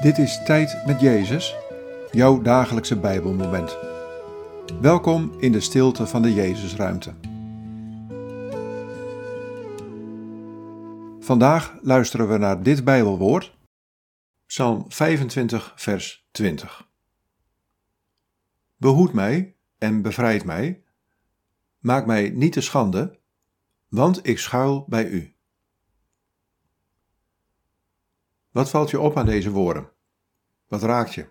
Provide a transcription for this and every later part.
Dit is Tijd met Jezus, jouw dagelijkse Bijbelmoment. Welkom in de stilte van de Jezusruimte. Vandaag luisteren we naar dit Bijbelwoord, Psalm 25, vers 20. Behoed mij en bevrijd mij, maak mij niet te schande, want ik schuil bij u. Wat valt je op aan deze woorden? Wat raakt je?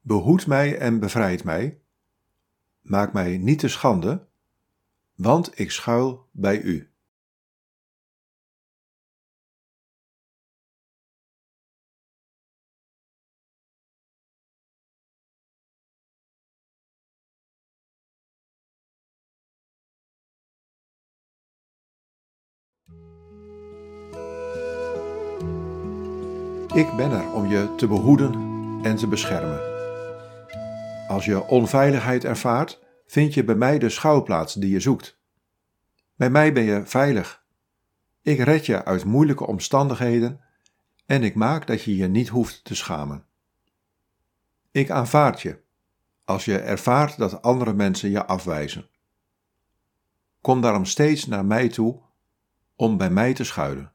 Behoed mij en bevrijd mij. Maak mij niet te schande, want ik schuil bij u. Ik ben er om je te behoeden en te beschermen. Als je onveiligheid ervaart, vind je bij mij de schouwplaats die je zoekt. Bij mij ben je veilig. Ik red je uit moeilijke omstandigheden en ik maak dat je je niet hoeft te schamen. Ik aanvaard je als je ervaart dat andere mensen je afwijzen. Kom daarom steeds naar mij toe om bij mij te schuilen.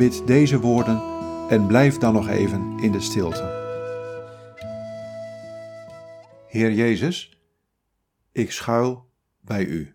Bid deze woorden en blijf dan nog even in de stilte. Heer Jezus, ik schuil bij U.